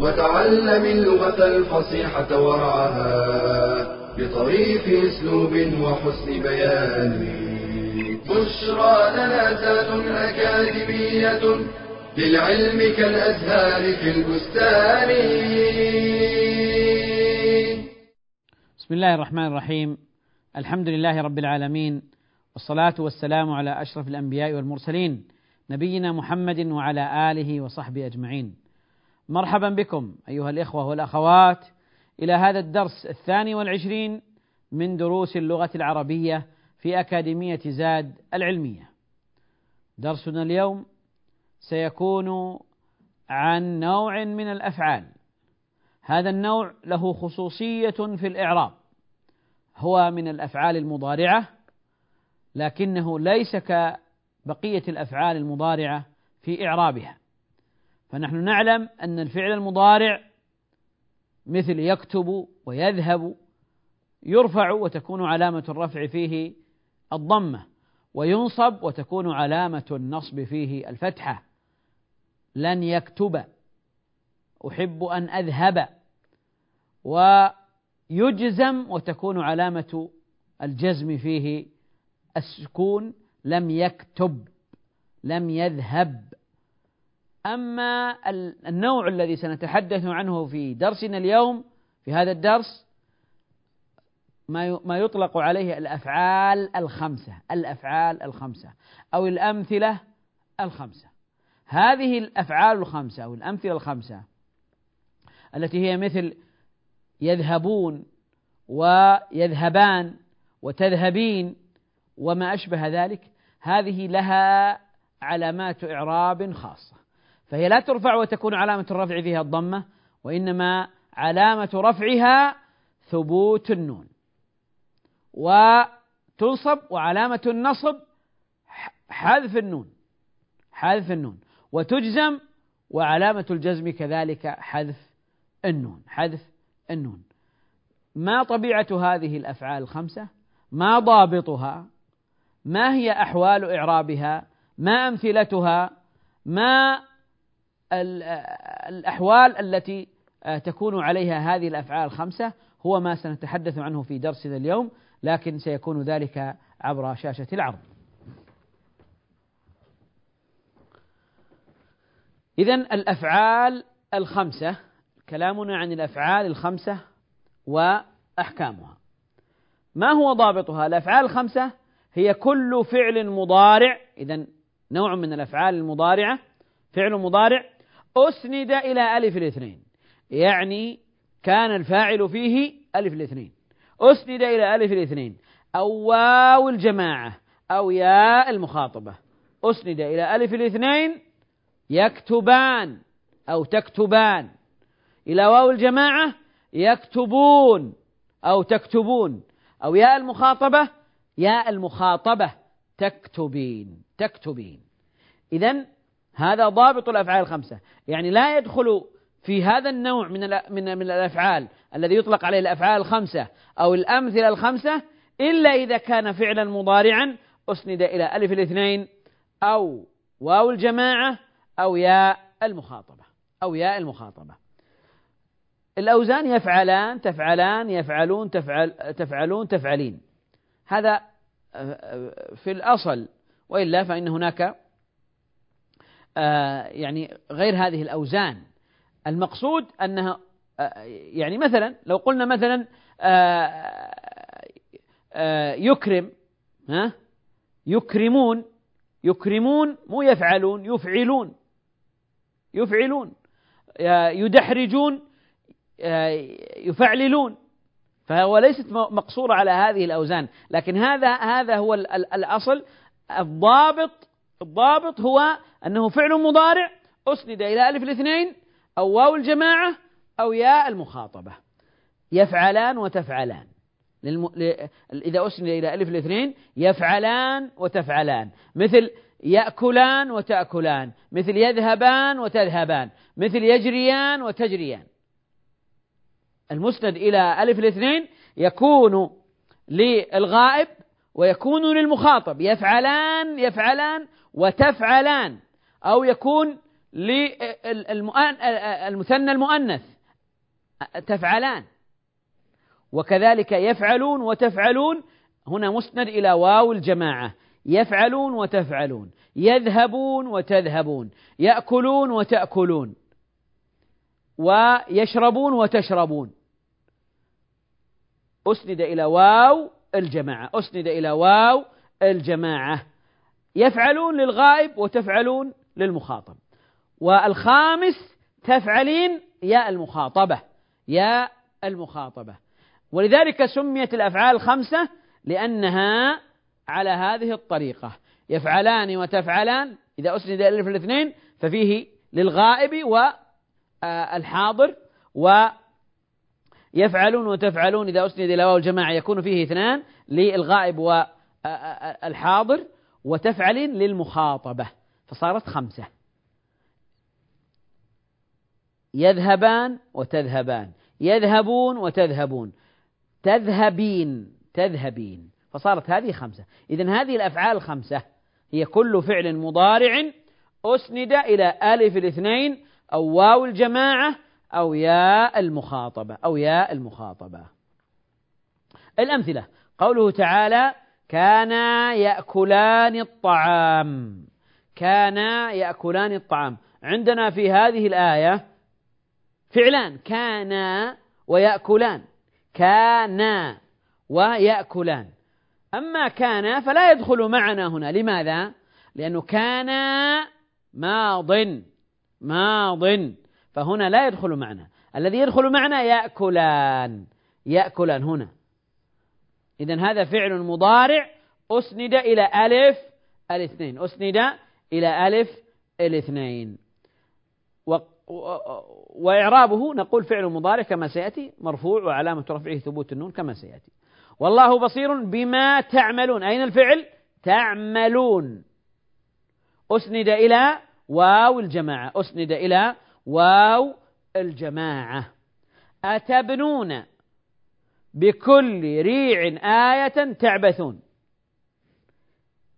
وتعلم اللغة الفصيحة ورعاها بطريف أسلوب وحسن بيان. بشرى لنا زاد أكاديمية للعلم كالأزهار في البستان. بسم الله الرحمن الرحيم. الحمد لله رب العالمين والصلاة والسلام على أشرف الأنبياء والمرسلين نبينا محمد وعلى آله وصحبه أجمعين. مرحبا بكم أيها الإخوة والأخوات إلى هذا الدرس الثاني والعشرين من دروس اللغة العربية في أكاديمية زاد العلمية. درسنا اليوم سيكون عن نوع من الأفعال. هذا النوع له خصوصية في الإعراب. هو من الأفعال المضارعة لكنه ليس كبقية الأفعال المضارعة في إعرابها. فنحن نعلم أن الفعل المضارع مثل يكتب ويذهب يرفع وتكون علامة الرفع فيه الضمة وينصب وتكون علامة النصب فيه الفتحة. لن يكتب أحب أن أذهب. ويجزم وتكون علامة الجزم فيه السكون. لم يكتب لم يذهب. أما النوع الذي سنتحدث عنه في درسنا اليوم في هذا الدرس ما يطلق عليه الأفعال الخمسة الأفعال الخمسة أو الأمثلة الخمسة. هذه الأفعال الخمسة أو الأمثلة الخمسة التي هي مثل يذهبون ويذهبان وتذهبين وما أشبه ذلك هذه لها علامات إعراب خاصة. فهي لا ترفع وتكون علامة الرفع فيها الضمة وإنما علامة رفعها ثبوت النون. وتنصب وعلامة النصب حذف النون حذف النون. وتجزم وعلامة الجزم كذلك حذف النون حذف النون. ما طبيعة هذه الأفعال الخمسة؟ ما ضابطها؟ ما هي أحوال إعرابها؟ ما أمثلتها؟ ما الأحوال التي تكون عليها هذه الأفعال الخمسة هو ما سنتحدث عنه في درسنا اليوم لكن سيكون ذلك عبر شاشة العرض. إذا الأفعال الخمسة كلامنا عن الأفعال الخمسة وأحكامها. ما هو ضابطها؟ الأفعال الخمسة هي كل فعل مضارع، إذا نوع من الأفعال المضارعة فعل مضارع أسند إلى ألف الاثنين، يعني كان الفاعل فيه ألف الاثنين. أسند إلى ألف الاثنين. أو واو الجماعة. أو ياء المخاطبة. أسند إلى ألف الاثنين. يكتبان. أو تكتبان. إلى واو الجماعة. يكتبون. أو تكتبون. أو ياء المخاطبة. ياء المخاطبة. تكتبين. تكتبين. إذا هذا ضابط الأفعال الخمسة. يعني لا يدخل في هذا النوع من من من الأفعال الذي يطلق عليه الأفعال الخمسة أو الأمثلة الخمسة إلا إذا كان فعلا مضارعا أسند إلى ألف الاثنين أو واو الجماعة أو ياء المخاطبة أو ياء المخاطبة. الأوزان يفعلان تفعلان يفعلون تفعل تفعلون تفعلين. هذا في الأصل وإلا فإن هناك يعني غير هذه الأوزان. المقصود أنها يعني مثلا لو قلنا مثلا يكرم ها يكرمون يكرمون مو يفعلون يفعلون يفعلون يدحرجون يفعللون. فهو ليست مقصورة على هذه الأوزان. لكن هذا هذا هو الأصل. الضابط الضابط هو أنه فعل مضارع أسند إلى ألف الاثنين أو واو الجماعة أو ياء المخاطبة. يفعلان وتفعلان. للم... ل... إذا أسند إلى ألف الاثنين يفعلان وتفعلان. مثل يأكلان وتأكلان. مثل يذهبان وتذهبان. مثل يجريان وتجريان. المسند إلى ألف الاثنين يكون للغائب ويكون للمخاطب. يفعلان يفعلان وتفعلان أو يكون للمثنى المؤنث. تفعلان. وكذلك يفعلون وتفعلون. هنا مسند إلى واو الجماعة. يفعلون وتفعلون. يذهبون وتذهبون. يأكلون وتأكلون. ويشربون وتشربون. أسند إلى واو الجماعة. أسند إلى واو الجماعة. يفعلون للغائب وتفعلون للمخاطب. والخامس تفعلين يا المخاطبة يا المخاطبة. ولذلك سميت الأفعال الخمسة لأنها على هذه الطريقة. يفعلان وتفعلان إذا أسند إلى الاثنين ففيه للغائب والحاضر و يفعلون وتفعلون إذا أسند إلى واو الجماعة يكون فيه اثنان للغائب والحاضر وتفعل للمخاطبة. فصارت خمسة. يذهبان وتذهبان. يذهبون وتذهبون. تذهبين تذهبين. فصارت هذه خمسة. إذا هذه الأفعال الخمسة هي كل فعل مضارع أسند إلى ألف الاثنين أو واو الجماعة أو ياء المخاطبة أو ياء المخاطبة. الأمثلة. قوله تعالى كانا يأكلان الطعام. كانا يأكلان الطعام. عندنا في هذه الآية فعلان. كانا ويأكلان. كانا ويأكلان. أما كان فلا يدخل معنا هنا. لماذا؟ لأنه كان ماض. ماض. فهنا لا يدخل معنا. الذي يدخل معنا يأكلان. يأكلان هنا. إذا هذا فعل مضارع أسند إلى ألف الاثنين. أسند إلى ألف الاثنين. و... وإعرابه نقول فعل مضارع كما سيأتي مرفوع وعلامة رفعه ثبوت النون كما سيأتي. والله بصير بما تعملون. أين الفعل؟ تعملون. أسند إلى واو الجماعة. أسند إلى واو الجماعة. أتبنون بكل ريع آية تعبثون.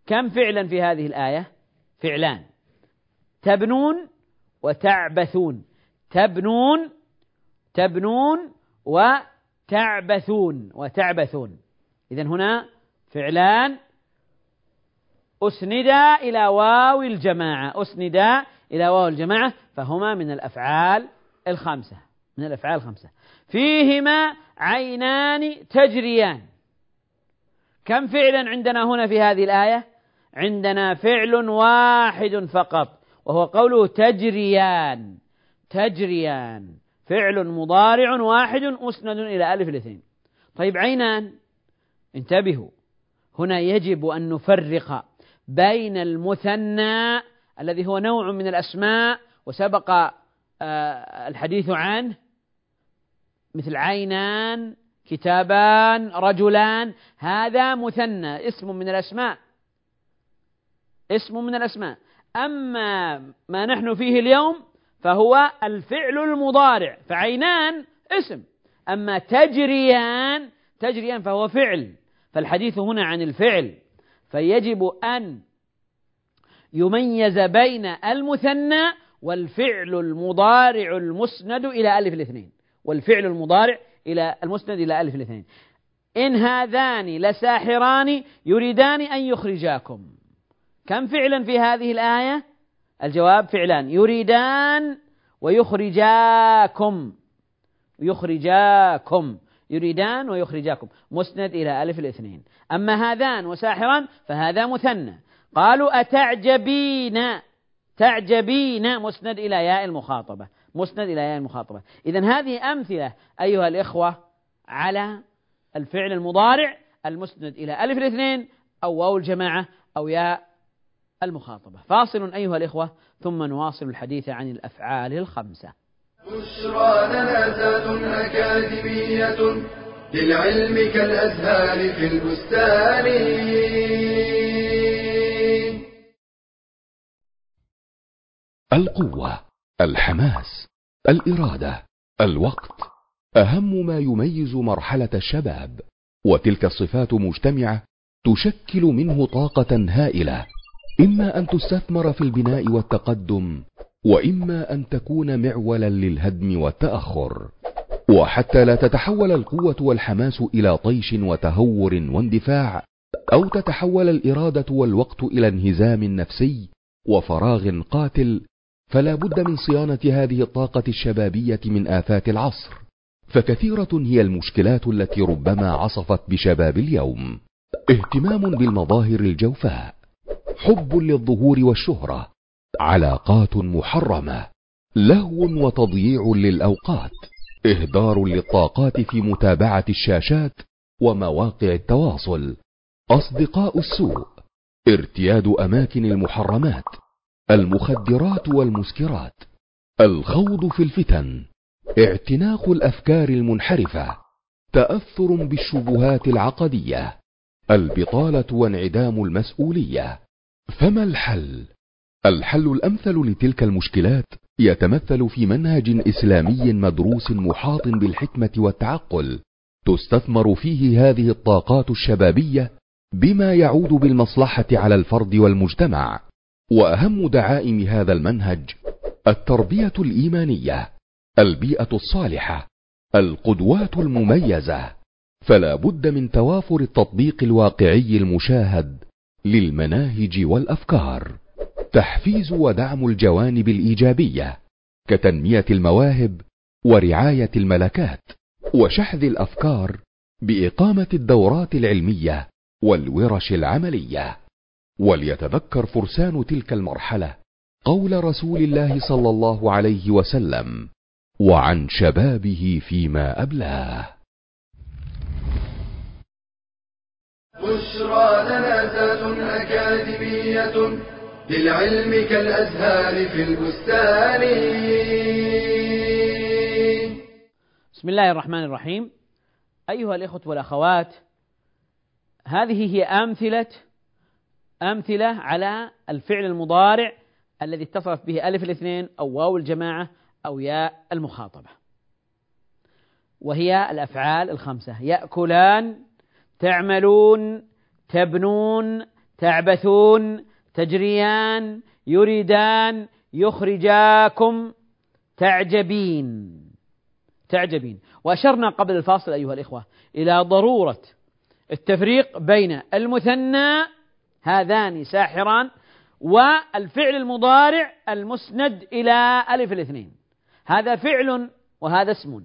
كم فعلا في هذه الآية؟ فعلان. تبنون وتعبثون. تبنون تبنون وتعبثون وتعبثون. إذا هنا فعلان. أسندا إلى واو الجماعة. أسندا إلى واو الجماعة فهما من الأفعال الخمسة. من الأفعال الخمسة. فيهما عينان تجريان. كم فعلا عندنا هنا في هذه الآية؟ عندنا فعل واحد فقط وهو قوله تجريان. تجريان. فعل مضارع واحد مسند إلى ألف الاثنين. طيب عينان؟ انتبهوا. هنا يجب أن نفرق بين المثنى الذي هو نوع من الأسماء وسبق آه، الحديث عنه مثل عينان كتابان رجلان هذا مثنى اسم من الأسماء. اسم من الأسماء. أما ما نحن فيه اليوم فهو الفعل المضارع فعينان اسم. أما تجريان تجريان فهو فعل. فالحديث هنا عن الفعل فيجب أن يميز بين المثنى والفعل المضارع المسند إلى ألف الاثنين. والفعل المضارع إلى المسند إلى ألف الاثنين. إن هذان لساحران يريدان أن يخرجاكم. كم فعلا في هذه الآية؟ الجواب فعلان. يريدان ويخرجاكم. يخرجاكم. يريدان ويخرجاكم. مسند إلى ألف الاثنين. أما هذان وساحران فهذا مثنى. قالوا أتعجبين؟ تعجبين؟ مسند إلى ياء المخاطبة. مسند إلى ياء المخاطبة إذا هذه أمثلة أيها الإخوة على الفعل المضارع المسند إلى ألف الاثنين أو واو الجماعة أو ياء المخاطبة. فاصل أيها الإخوة ثم نواصل الحديث عن الأفعال الخمسة. بشرى لنا أكاديمية للعلم كالأزهار في البستان. القوة. الحماس الإرادة الوقت أهم ما يميز مرحلة الشباب وتلك الصفات مجتمعة تشكل منه طاقة هائلة. إما أن تستثمر في البناء والتقدم وإما أن تكون معولا للهدم والتأخر. وحتى لا تتحول القوة والحماس إلى طيش وتهور واندفاع أو تتحول الإرادة والوقت إلى انهزام نفسي وفراغ قاتل فلا بد من صيانة هذه الطاقة الشبابية من آفات العصر. فكثيرة هي المشكلات التي ربما عصفت بشباب اليوم. اهتمام بالمظاهر الجوفاء. حب للظهور والشهرة. علاقات محرمة. لهو وتضييع للأوقات. إهدار للطاقات في متابعة الشاشات ومواقع التواصل. أصدقاء السوء. ارتياد أماكن المحرمات. المخدرات والمسكرات. الخوض في الفتن. اعتناق الأفكار المنحرفة. تأثر بالشبهات العقدية. البطالة وانعدام المسؤولية. فما الحل؟ الحل الأمثل لتلك المشكلات يتمثل في منهج إسلامي مدروس محاط بالحكمة والتعقل. تستثمر فيه هذه الطاقات الشبابية بما يعود بالمصلحة على الفرد والمجتمع. وأهم دعائم هذا المنهج التربية الإيمانية البيئة الصالحة القدوات المميزة. فلا بد من توافر التطبيق الواقعي المشاهد للمناهج والأفكار. تحفيز ودعم الجوانب الإيجابية كتنمية المواهب ورعاية الملكات وشحذ الأفكار بإقامة الدورات العلمية والورش العملية. وليتذكر فرسان تلك المرحلة قول رسول الله صلى الله عليه وسلم وعن شبابه فيما أبلاه. بشرى لنا أكاديمية للعلم كالأزهار في البستان. بسم الله الرحمن الرحيم. أيها الإخوة والأخوات هذه هي أمثلة أمثلة على الفعل المضارع الذي اتصلت به ألف الاثنين أو واو الجماعة أو ياء المخاطبة. وهي الأفعال الخمسة. يأكلان تعملون تبنون تعبثون تجريان يريدان يخرجاكم تعجبين. تعجبين. وأشرنا قبل الفاصل أيها الإخوة إلى ضرورة التفريق بين المثنى هذان ساحران والفعل المضارع المسند إلى ألف الاثنين. هذا فعل وهذا اسم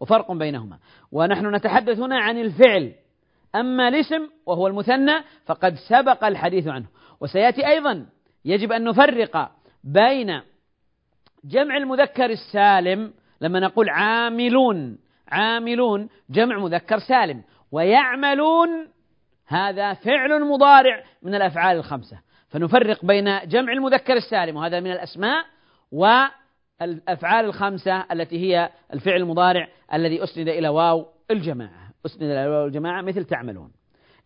وفرق بينهما. ونحن نتحدث هنا عن الفعل. أما الاسم وهو المثنى فقد سبق الحديث عنه. وسيأتي أيضا يجب أن نفرق بين جمع المذكر السالم لما نقول عاملون عاملون جمع مذكر سالم ويعملون هذا فعل مضارع من الأفعال الخمسة. فنفرق بين جمع المذكر السالم وهذا من الأسماء والأفعال الخمسة التي هي الفعل المضارع الذي أسند إلى واو الجماعة. أسند إلى واو الجماعة مثل تعملون.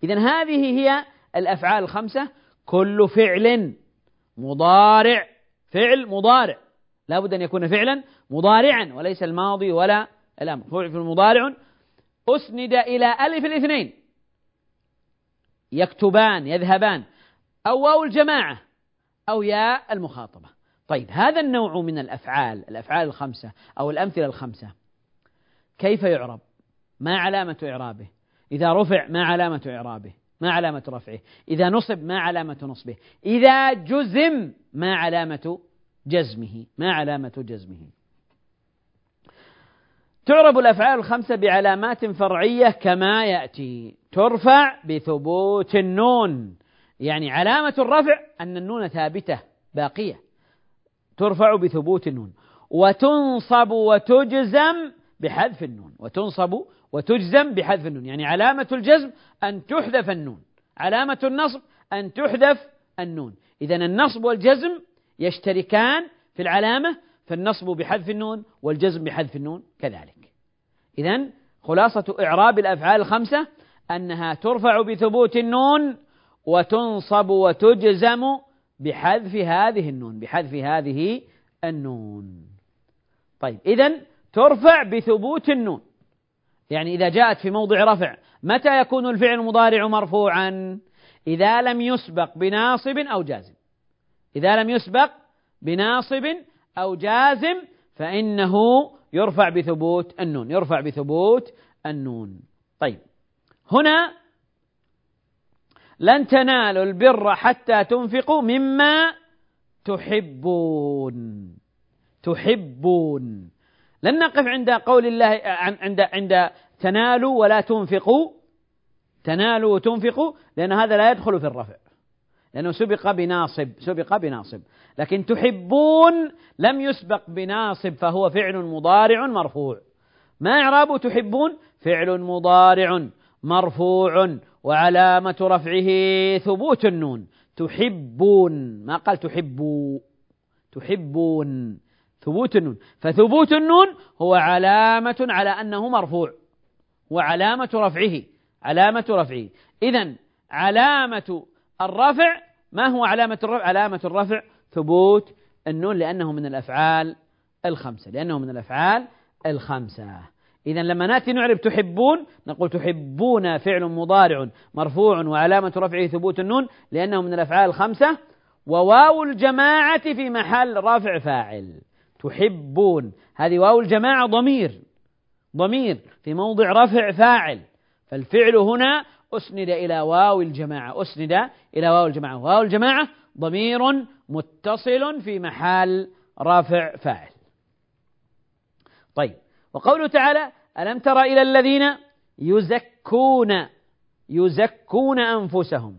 اذا هذه هي الأفعال الخمسة. كل فعل مضارع فعل مضارع. لا بد أن يكون فعلا مضارعا وليس الماضي ولا الأمر. فعل مضارع أسند إلى ألف الاثنين. يكتبان يذهبان. أو واو الجماعة أو ياء المخاطبة. طيب هذا النوع من الأفعال الأفعال الخمسة أو الأمثلة الخمسة كيف يعرب؟ ما علامة إعرابه. إذا رفع ما علامة إعرابه ما علامة رفعه. إذا نصب ما علامة نصبه. إذا جزم ما علامة جزمه ما علامة جزمه. تعرب الأفعال الخمسة بعلامات فرعية كما يأتي. ترفع بثبوت النون. يعني علامة الرفع أن النون ثابتة باقية. ترفع بثبوت النون. وتنصب وتجزم بحذف النون. وتنصب وتجزم بحذف النون. يعني علامة الجزم أن تحذف النون. علامة النصب أن تحذف النون. إذا النصب والجزم يشتركان في العلامة فالنصب بحذف النون والجزم بحذف النون كذلك. إذا خلاصة إعراب الأفعال الخمسة أنها ترفع بثبوت النون وتنصب وتجزم بحذف هذه النون بحذف هذه النون. طيب إذا ترفع بثبوت النون. يعني إذا جاءت في موضع رفع متى يكون الفعل المضارع مرفوعا؟ إذا لم يسبق بناصب أو جازم. إذا لم يسبق بناصب أو جازم فإنه يرفع بثبوت النون يرفع بثبوت النون. طيب. هنا لن تنالوا البر حتى تنفقوا مما تحبون. تحبون. لن نقف عند قول الله عند عند تنالوا ولا تنفقوا. تنالوا وتنفقوا لأن هذا لا يدخل في الرفع. لأنه سبق بناصب سبق بناصب. لكن تحبون لم يسبق بناصب فهو فعل مضارع مرفوع. ما إعراب تحبون؟ فعل مضارع مرفوع وعلامة رفعه ثبوت النون. تحبون ما قال تحبوا تحبون ثبوت النون. فثبوت النون هو علامة على أنه مرفوع وعلامة رفعه علامة رفعه. إذا علامة الرفع ما هو علامة الرفع؟ علامة الرفع ثبوت النون لأنه من الأفعال الخمسة لأنه من الأفعال الخمسة. إذا لما نأتي نعرب تحبون نقول تحبون فعل مضارع مرفوع وعلامة رفعه ثبوت النون لأنه من الأفعال الخمسة. وواو الجماعة في محل رفع فاعل. تحبون. هذه واو الجماعة ضمير ضمير في موضع رفع فاعل. فالفعل هنا أسند إلى واو الجماعة. أسند إلى واو الجماعة. واو الجماعة ضمير متصل في محل رفع فاعل. طيب وقوله تعالى ألم تر إلى الذين يزكون يزكون أنفسهم.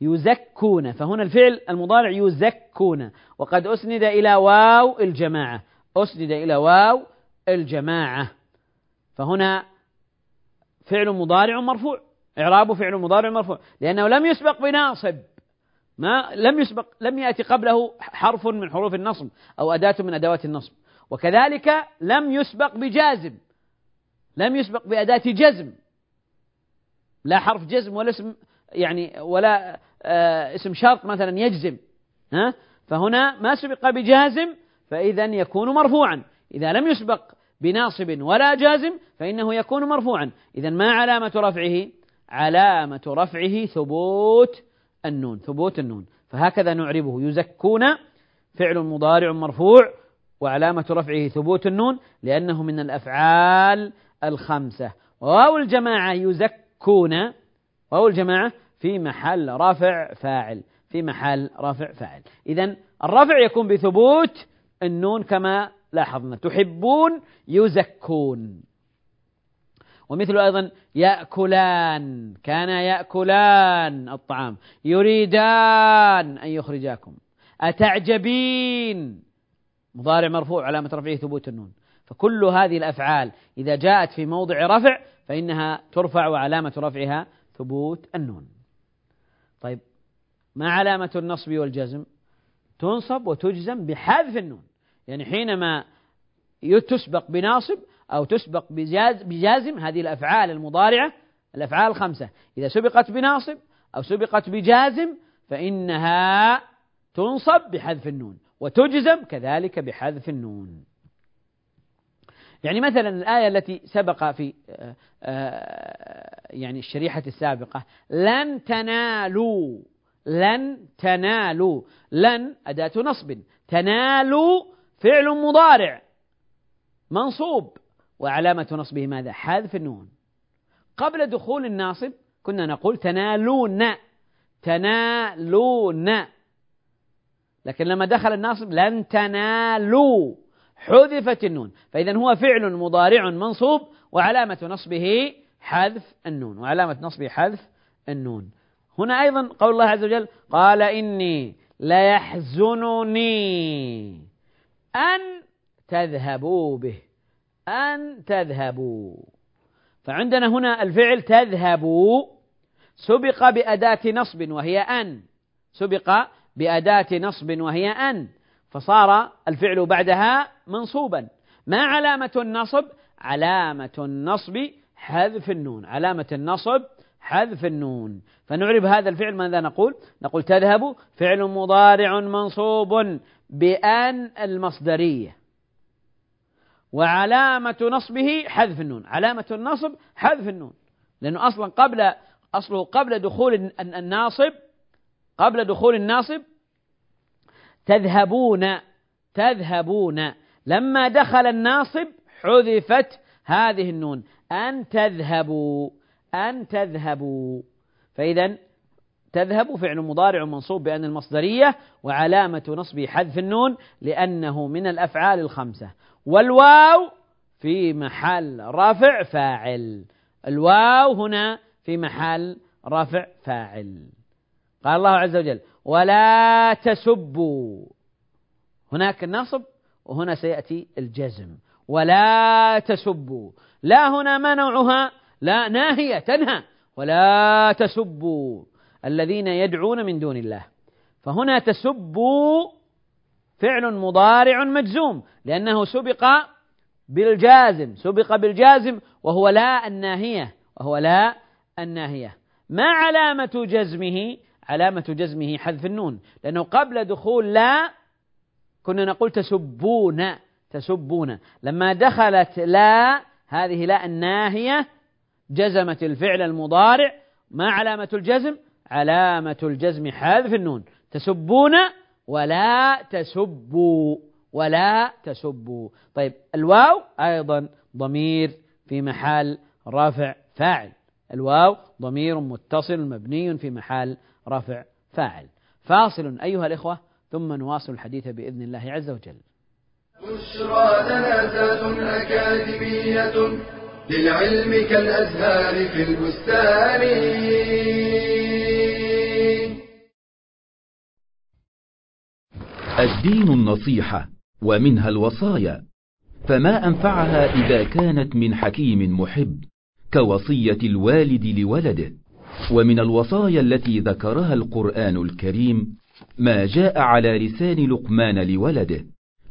يزكون فهنا الفعل المضارع يزكون. وقد أسند إلى واو الجماعة. أسند إلى واو الجماعة. فهنا فعل مضارع مرفوع. إعرابه فعل مضارع مرفوع. لأنه لم يسبق بناصب. ما لم يسبق لم يأتي قبله حرف من حروف النصب أو أداة من أدوات النصب. وكذلك لم يسبق بجازم. لم يسبق بأداة جزم. لا حرف جزم ولا اسم يعني ولا آه اسم شرط مثلا يجزم. ها؟ فهنا ما سبق بجازم فإذا يكون مرفوعا. إذا لم يسبق بناصب ولا جازم فإنه يكون مرفوعا. إذا ما علامة رفعه؟ علامة رفعه ثبوت النون ثبوت النون. فهكذا نعربه. يزكون فعل مضارع مرفوع وعلامة رفعه ثبوت النون لأنه من الأفعال الخمسة. وواو الجماعة يزكون واو الجماعة في محل رفع فاعل في محل رفع فاعل. إذا الرفع يكون بثبوت النون كما لاحظنا. تحبون يزكون. ومثل أيضا يأكلان كان يأكلان الطعام. يريدان أن يخرجاكم. أتعجبين؟ مضارع مرفوع علامة رفعه ثبوت النون. فكل هذه الأفعال إذا جاءت في موضع رفع فإنها ترفع وعلامة رفعها ثبوت النون. طيب ما علامة النصب والجزم؟ تنصب وتجزم بحذف النون. يعني حينما تسبق بناصب أو تسبق بجازم هذه الأفعال المضارعة الأفعال الخمسة. إذا سبقت بناصب أو سبقت بجازم فإنها تنصب بحذف النون وتجزم كذلك بحذف النون. يعني مثلا الآية التي سبق في آه، آه، يعني الشريحة السابقة لن تنالوا لن تنالوا لن أداة نصب. تنالوا فعل مضارع منصوب. وعلامة نصبه ماذا؟ حذف النون. قبل دخول الناصب كنا نقول تنالون. تنالون. لكن لما دخل الناصب لن تنالوا. حذفت النون. فإذا هو فعل مضارع منصوب وعلامة نصبه حذف النون. وعلامة نصبه حذف النون. هنا أيضا قول الله عز وجل قال إني ليحزنني أن تذهبوا به. أن تذهبوا. فعندنا هنا الفعل تذهبوا. سبق بأداة نصب وهي أن. سبق بأداة نصب وهي أن. فصار الفعل بعدها منصوبا. ما علامة النصب؟ علامة النصب حذف النون. علامة النصب حذف النون. فنعرب هذا الفعل ماذا نقول؟ نقول تذهب فعل مضارع منصوب بأن المصدرية. وعلامة نصبه حذف النون. علامة النصب حذف النون. لأنه أصلا قبل أصله قبل دخول الناصب قبل دخول الناصب تذهبون تذهبون. لما دخل الناصب حذفت هذه النون. أن تذهبوا. أن تذهبوا. فإذا تذهب فعل مضارع منصوب بأن المصدرية وعلامة نصبه حذف النون لأنه من الأفعال الخمسة. والواو في محل رفع فاعل. الواو هنا في محل رفع فاعل. قال الله عز وجل ولا تسبوا. هناك النصب وهنا سيأتي الجزم. ولا تسبوا. لا هنا ما نوعها لا ناهية تنهى. ولا تسبوا. الذين يدعون من دون الله. فهنا تسبوا فعل مضارع مجزوم لأنه سبق بالجازم سبق بالجازم وهو لا الناهية وهو لا الناهية. ما علامة جزمه؟ علامة جزمه حذف النون لأنه قبل دخول لا كنا نقول تسبون تسبون. لما دخلت لا هذه لا الناهية جزمت الفعل المضارع. ما علامة الجزم؟ علامة الجزم حذف النون. تسبون ولا تسبوا ولا تسبوا. طيب الواو أيضا ضمير في محل رفع فاعل. الواو ضمير متصل مبني في محل رفع فاعل. فاصل أيها الإخوة ثم نواصل الحديث بإذن الله عز وجل. بشرى لنا أكاديمية للعلم كالأزهار في البستان. الدين النصيحة ومنها الوصايا. فما أنفعها إذا كانت من حكيم محب كوصية الوالد لولده. ومن الوصايا التي ذكرها القرآن الكريم ما جاء على لسان لقمان لولده.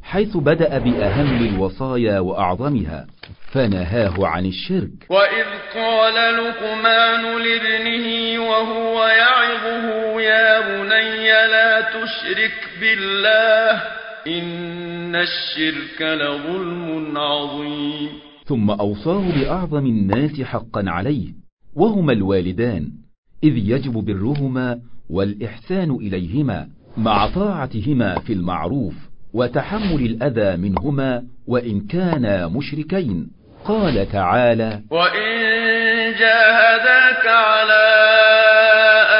حيث بدأ بأهم الوصايا وأعظمها فنهاه عن الشرك. وإذ قال لقمان لابنه وهو يعظه يا بني لا تشرك بالله إن الشرك لظلم عظيم. ثم أوصاه بأعظم الناس حقا عليه وهما الوالدان إذ يجب برهما والإحسان إليهما مع طاعتهما في المعروف. وتحمل الأذى منهما وإن كانا مشركين. قال تعالى وإن جاهداك على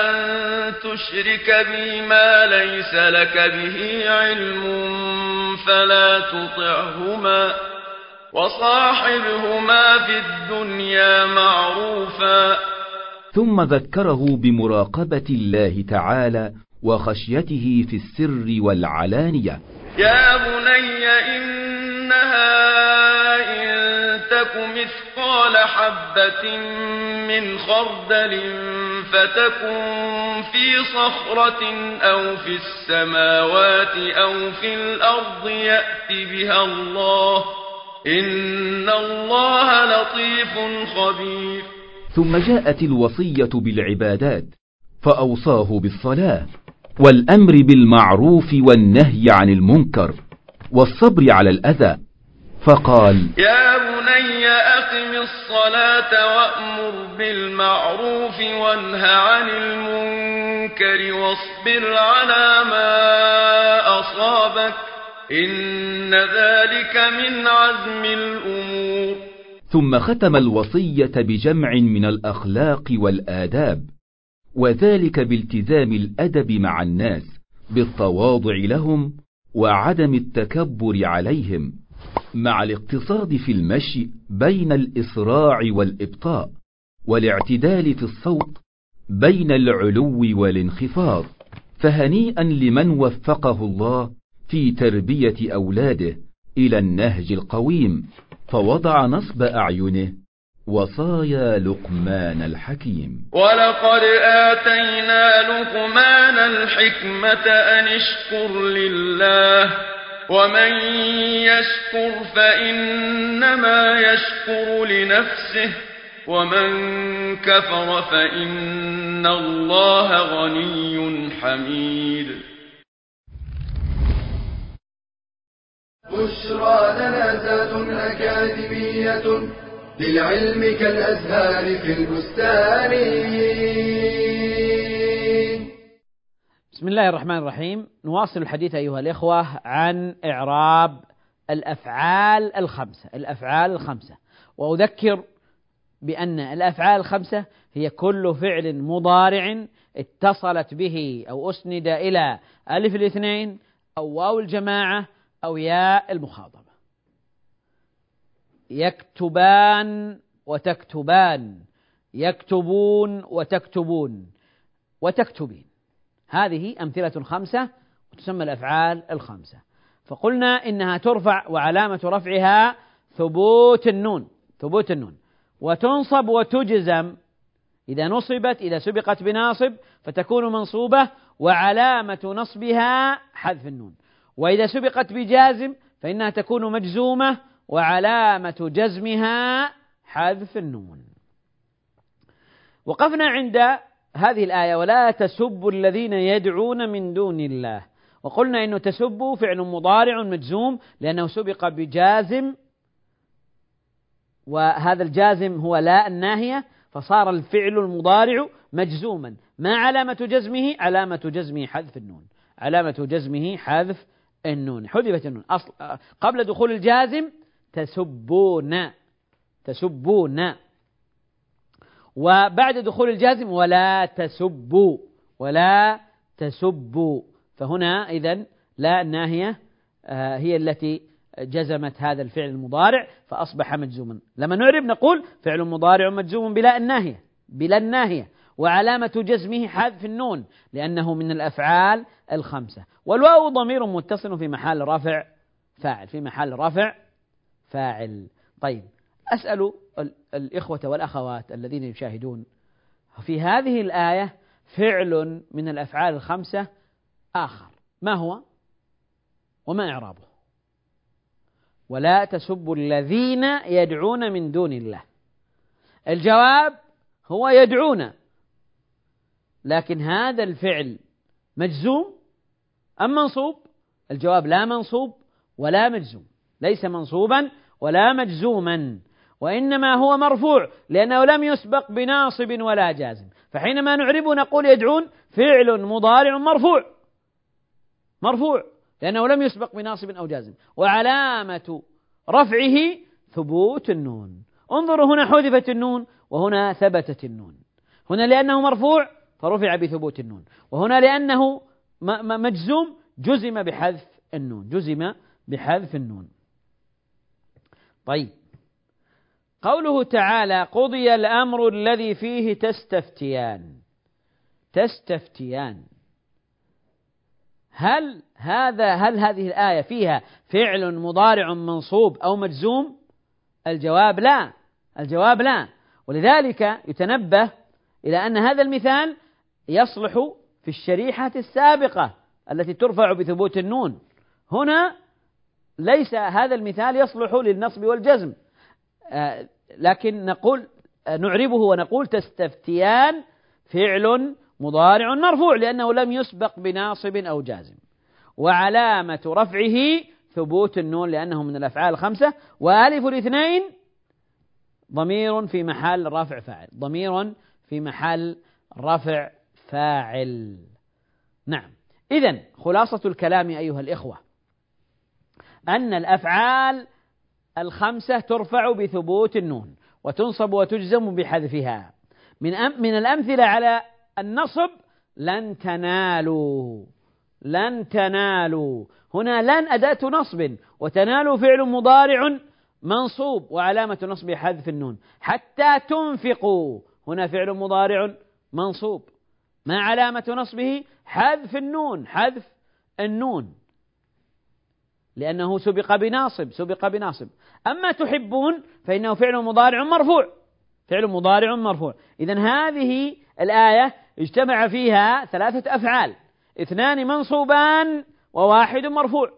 أن تشرك بي ما ليس لك به علم فلا تطعهما وصاحبهما في الدنيا معروفا. ثم ذكره بمراقبة الله تعالى وخشيته في السر والعلانية. يا بني إنها إن تك مثقال حبة من خردل فتكن في صخرة أو في السماوات أو في الأرض يأت بها الله إن الله لطيف خبير ثم جاءت الوصية بالعبادات فأوصاه بالصلاة والأمر بالمعروف والنهي عن المنكر والصبر على الأذى. فقال يا بني أقم الصلاة وأمر بالمعروف وانه عن المنكر واصبر على ما أصابك إن ذلك من عزم الأمور. ثم ختم الوصية بجمع من الأخلاق والآداب. وذلك بالتزام الأدب مع الناس بالتواضع لهم وعدم التكبر عليهم مع الاقتصاد في المشي بين الإسراع والإبطاء والاعتدال في الصوت بين العلو والانخفاض فهنيئا لمن وفقه الله في تربية أولاده إلى النهج القويم فوضع نصب أعينه وصايا لقمان الحكيم ولقد آتينا لقمان الحكمة أن اشكر لله ومن يشكر فإنما يشكر لنفسه ومن كفر فإن الله غني حميد بشرى لنا زاد أكاديمية للعلم كالأزهار في البستان. بسم الله الرحمن الرحيم. نواصل الحديث أيها الإخوة عن إعراب الأفعال الخمسة. الأفعال الخمسة. وأذكر بأن الأفعال الخمسة هي كل فعل مضارع اتصلت به أو أسند إلى ألف الاثنين أو واو الجماعة أو ياء المخاطبة يكتبان وتكتبان يكتبون وتكتبون وتكتبين. هذه أمثلة خمسة وتسمى الأفعال الخمسة. فقلنا إنها ترفع وعلامة رفعها ثبوت النون ثبوت النون. وتنصب وتجزم. إذا نصبت إذا سبقت بناصب فتكون منصوبة وعلامة نصبها حذف النون. وإذا سبقت بجازم فإنها تكون مجزومة وعلامة جزمها حذف النون. وقفنا عند هذه الآية ولا تسبوا الذين يدعون من دون الله. وقلنا إنه تسبوا فعل مضارع مجزوم لأنه سبق بجازم وهذا الجازم هو لا الناهية فصار الفعل المضارع مجزوما. ما علامة جزمه؟ علامة جزمه حذف النون. علامة جزمه حذف النون. حذفت النون. أصل قبل دخول الجازم تسبون. تسبون. وبعد دخول الجازم ولا تسبوا. ولا تسبوا. فهنا إذا لا الناهية آه، هي التي جزمت هذا الفعل المضارع فأصبح مجزوما. لما نعرب نقول فعل مضارع مجزوم بلا الناهية. بلا الناهية. وعلامة جزمه حذف النون لأنه من الأفعال الخمسة. والواو ضمير متصل في محل رفع فاعل في محل رفع فاعل. طيب أسأل الإخوة والأخوات الذين يشاهدون في هذه الآية فعل من الأفعال الخمسة آخر. ما هو؟ وما إعرابه؟ ولا تسبوا الذين يدعون من دون الله. الجواب هو يدعون لكن هذا الفعل مجزوم أم منصوب؟ الجواب لا منصوب ولا مجزوم. ليس منصوبا ولا مجزوما وإنما هو مرفوع لأنه لم يسبق بناصب ولا جازم. فحينما نعربه نقول يدعون فعل مضارع مرفوع. مرفوع لأنه لم يسبق بناصب أو جازم. وعلامة رفعه ثبوت النون. انظروا هنا حذفت النون وهنا ثبتت النون. هنا لأنه مرفوع فرفع بثبوت النون. وهنا لأنه مجزوم جزم بحذف النون. جزم بحذف النون. طيب. قوله تعالى قضي الأمر الذي فيه تستفتيان. تستفتيان. هل هذا هل هذه الآية فيها فعل مضارع منصوب أو مجزوم؟ الجواب لا. الجواب لا. ولذلك يتنبه إلى أن هذا المثال يصلح في الشريحة السابقة التي ترفع بثبوت النون. هنا ليس هذا المثال يصلح للنصب والجزم. آه، لكن نقول آه، نعربه ونقول تستفتيان فعل مضارع مرفوع لأنه لم يسبق بناصب أو جازم. وعلامة رفعه ثبوت النون لأنه من الأفعال الخمسة. وألف الاثنين ضمير في محل رفع فاعل. ضمير في محل رفع فاعل. نعم. إذا خلاصة الكلام أيها الإخوة. أن الأفعال الخمسة ترفع بثبوت النون وتنصب وتجزم بحذفها. من أم من الأمثلة على النصب لن تنالوا لن تنالوا. هنا لن أداة نصب وتنالوا فعل مضارع منصوب وعلامة نصب حذف النون. حتى تنفقوا هنا فعل مضارع منصوب. ما علامة نصبه؟ حذف النون حذف النون. لأنه سبق بناصب سبق بناصب. أما تحبون فإنه فعل مضارع مرفوع. فعل مضارع مرفوع. إذا هذه الآية اجتمع فيها ثلاثة أفعال. اثنان منصوبان وواحد مرفوع.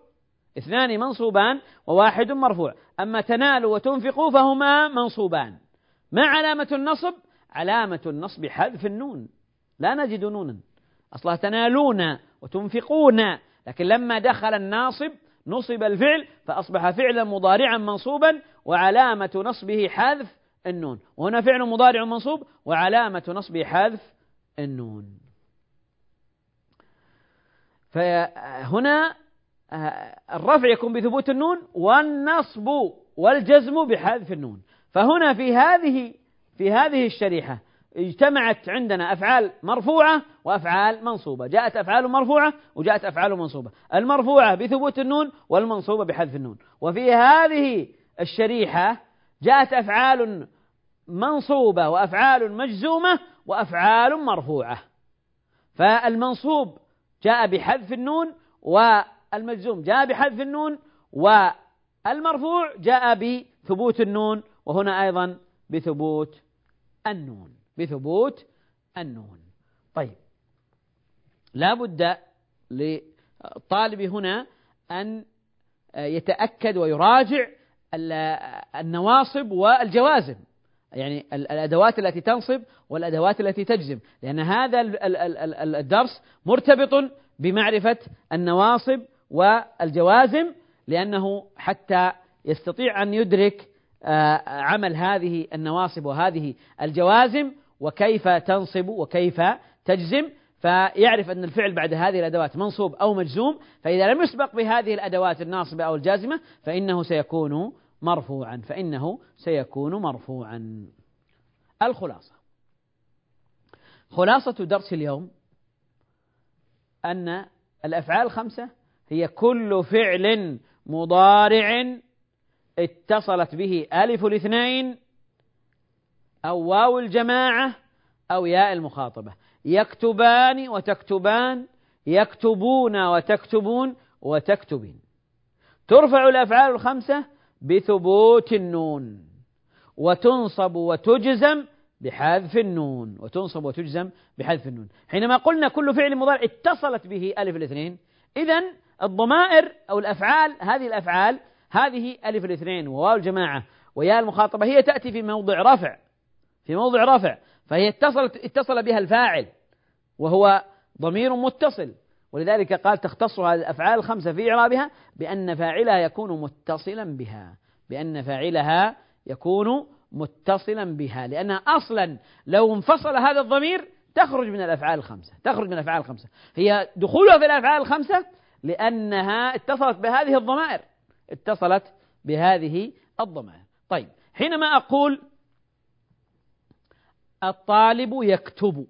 اثنان منصوبان وواحد مرفوع. أما تنالوا وتنفقوا فهما منصوبان. ما علامة النصب؟ علامة النصب حذف النون. لا نجد نونا. أصلها تنالون وتنفقون. لكن لما دخل الناصب نصب الفعل فأصبح فعلا مضارعا منصوبا وعلامة نصبه حذف النون. وهنا فعل مضارع منصوب وعلامة نصبه حذف النون. فهنا آه، الرفع يكون بثبوت النون والنصب والجزم بحذف النون. فهنا في هذه في هذه الشريحة اجتمعت عندنا أفعال مرفوعة وأفعال منصوبة. جاءت أفعال مرفوعة وجاءت أفعال منصوبة. المرفوعة بثبوت النون والمنصوبة بحذف النون. وفي هذه الشريحة جاءت أفعال منصوبة وأفعال مجزومة وأفعال مرفوعة. فالمنصوب جاء بحذف النون والمجزوم جاء بحذف النون والمرفوع جاء بثبوت النون وهنا أيضا بثبوت النون. بثبوت النون. طيب. لا بد للطالب هنا أن يتأكد ويراجع النواصب والجوازم. يعني الأدوات التي تنصب والأدوات التي تجزم. لأن هذا الدرس مرتبط بمعرفة النواصب والجوازم لأنه حتى يستطيع أن يدرك آه، عمل هذه النواصب وهذه الجوازم وكيف تنصب وكيف تجزم فيعرف أن الفعل بعد هذه الأدوات منصوب أو مجزوم فإذا لم يسبق بهذه الأدوات الناصبة أو الجازمة فإنه سيكون مرفوعا فإنه سيكون مرفوعا. الخلاصة. خلاصة درس اليوم أن الأفعال الخمسة هي كل فعل مضارع اتصلت به ألف الاثنين أو واو الجماعة أو ياء المخاطبة. يكتبان وتكتبان يكتبون وتكتبون وتكتبين. ترفع الأفعال الخمسة بثبوت النون وتنصب وتجزم بحذف النون وتنصب وتجزم بحذف النون. حينما قلنا كل فعل مضارع اتصلت به ألف الاثنين إذا الضمائر أو الأفعال هذه الأفعال هذه ألف الاثنين وواو الجماعة وياء المخاطبة هي تأتي في موضع رفع. في موضع رفع فهي اتصلت اتصل بها الفاعل وهو ضمير متصل. ولذلك قال تختص هذه الأفعال الخمسة في إعرابها بأن فاعلها يكون متصلا بها بأن فاعلها يكون متصلا بها لأنها أصلا لو انفصل هذا الضمير تخرج من الأفعال الخمسة تخرج من الأفعال الخمسة. هي دخولها في الأفعال الخمسة لأنها اتصلت بهذه الضمائر اتصلت بهذه الضمائر. طيب حينما أقول الطالب يكتب.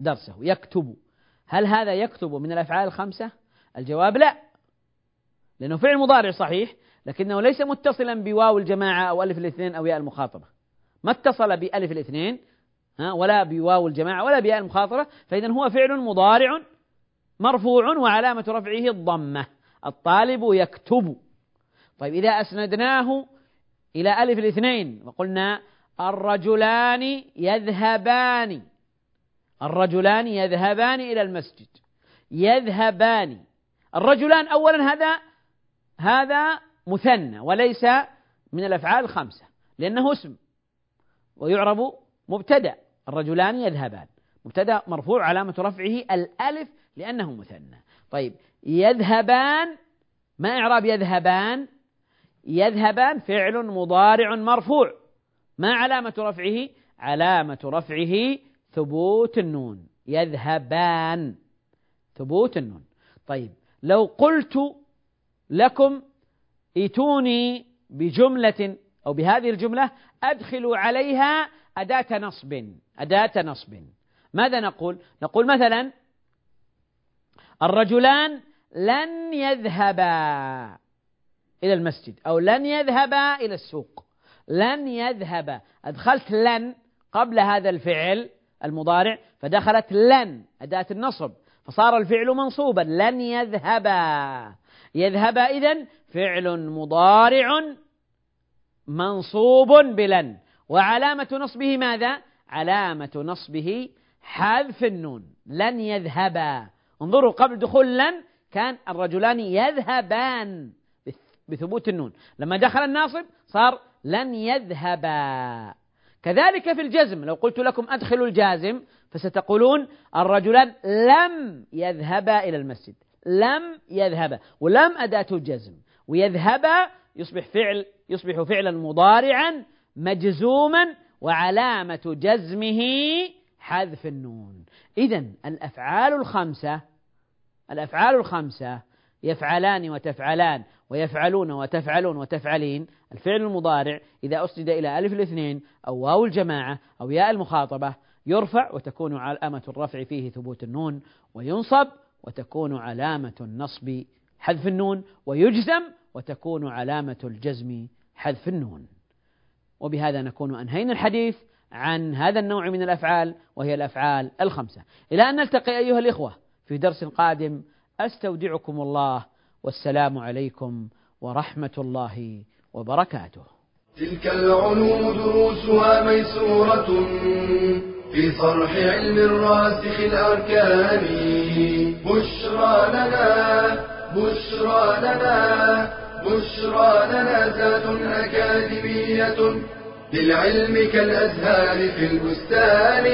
درسه يكتب. هل هذا يكتب من الأفعال الخمسة؟ الجواب لا. لأنه فعل مضارع صحيح لكنه ليس متصلا بواو الجماعة أو ألف الاثنين أو ياء المخاطبة. ما اتصل بألف الاثنين ولا بواو الجماعة ولا بياء المخاطبة فإذا هو فعل مضارع مرفوع وعلامة رفعه الضمة. الطالب يكتب. طيب إذا أسندناه إلى ألف الاثنين وقلنا الرجلان يذهبان. الرجلان يذهبان إلى المسجد. يذهبان. الرجلان أولا هذا هذا مثنى وليس من الأفعال الخمسة لأنه اسم. ويعرب مبتدأ. الرجلان يذهبان. مبتدأ مرفوع علامة رفعه الألف لأنه مثنى. طيب يذهبان. ما إعراب يذهبان؟ يذهبان فعل مضارع مرفوع. ما علامة رفعه؟ علامة رفعه ثبوت النون. يذهبان. ثبوت النون. طيب لو قلت لكم ائتوني بجملة أو بهذه الجملة أدخلوا عليها أداة نصب أداة نصب. ماذا نقول؟ نقول مثلا الرجلان لن يذهبا إلى المسجد أو لن يذهبا إلى السوق. لن يذهبا أدخلت لن قبل هذا الفعل المضارع فدخلت لن أداة النصب فصار الفعل منصوبا. لن يذهبا يذهبا إذن فعل مضارع منصوب بلن. وعلامة نصبه ماذا؟ علامة نصبه حذف النون. لن يذهبا انظروا قبل دخول لن كان الرجلان يذهبان بثبوت النون. لما دخل الناصب صار لن يذهبا كذلك في الجزم لو قلت لكم أدخلوا الجازم فستقولون الرجلان لم يذهبا إلى المسجد لم يذهبا ولم أداة الجزم ويذهبا يصبح فعل يصبح فعلا مضارعا مجزوما وعلامة جزمه حذف النون. إذا الأفعال الخمسة الأفعال الخمسة يفعلان وتفعلان ويفعلون وتفعلون وتفعلين. الفعل المضارع إذا أسند إلى ألف الاثنين أو واو الجماعة أو ياء المخاطبة يرفع وتكون علامة الرفع فيه ثبوت النون وينصب وتكون علامة النصب حذف النون ويجزم وتكون علامة الجزم حذف النون. وبهذا نكون أنهينا الحديث عن هذا النوع من الأفعال وهي الأفعال الخمسة. إلى أن نلتقي أيها الإخوة في درس قادم أستودعكم الله والسلام عليكم ورحمة الله وبركاته. تلك العلوم دروسها ميسورة في صرح علم الراسخ الأركان. بشرى لنا بشرى لنا بشرى لنا ذات أكاديمية للعلم كالأزهار في البستان.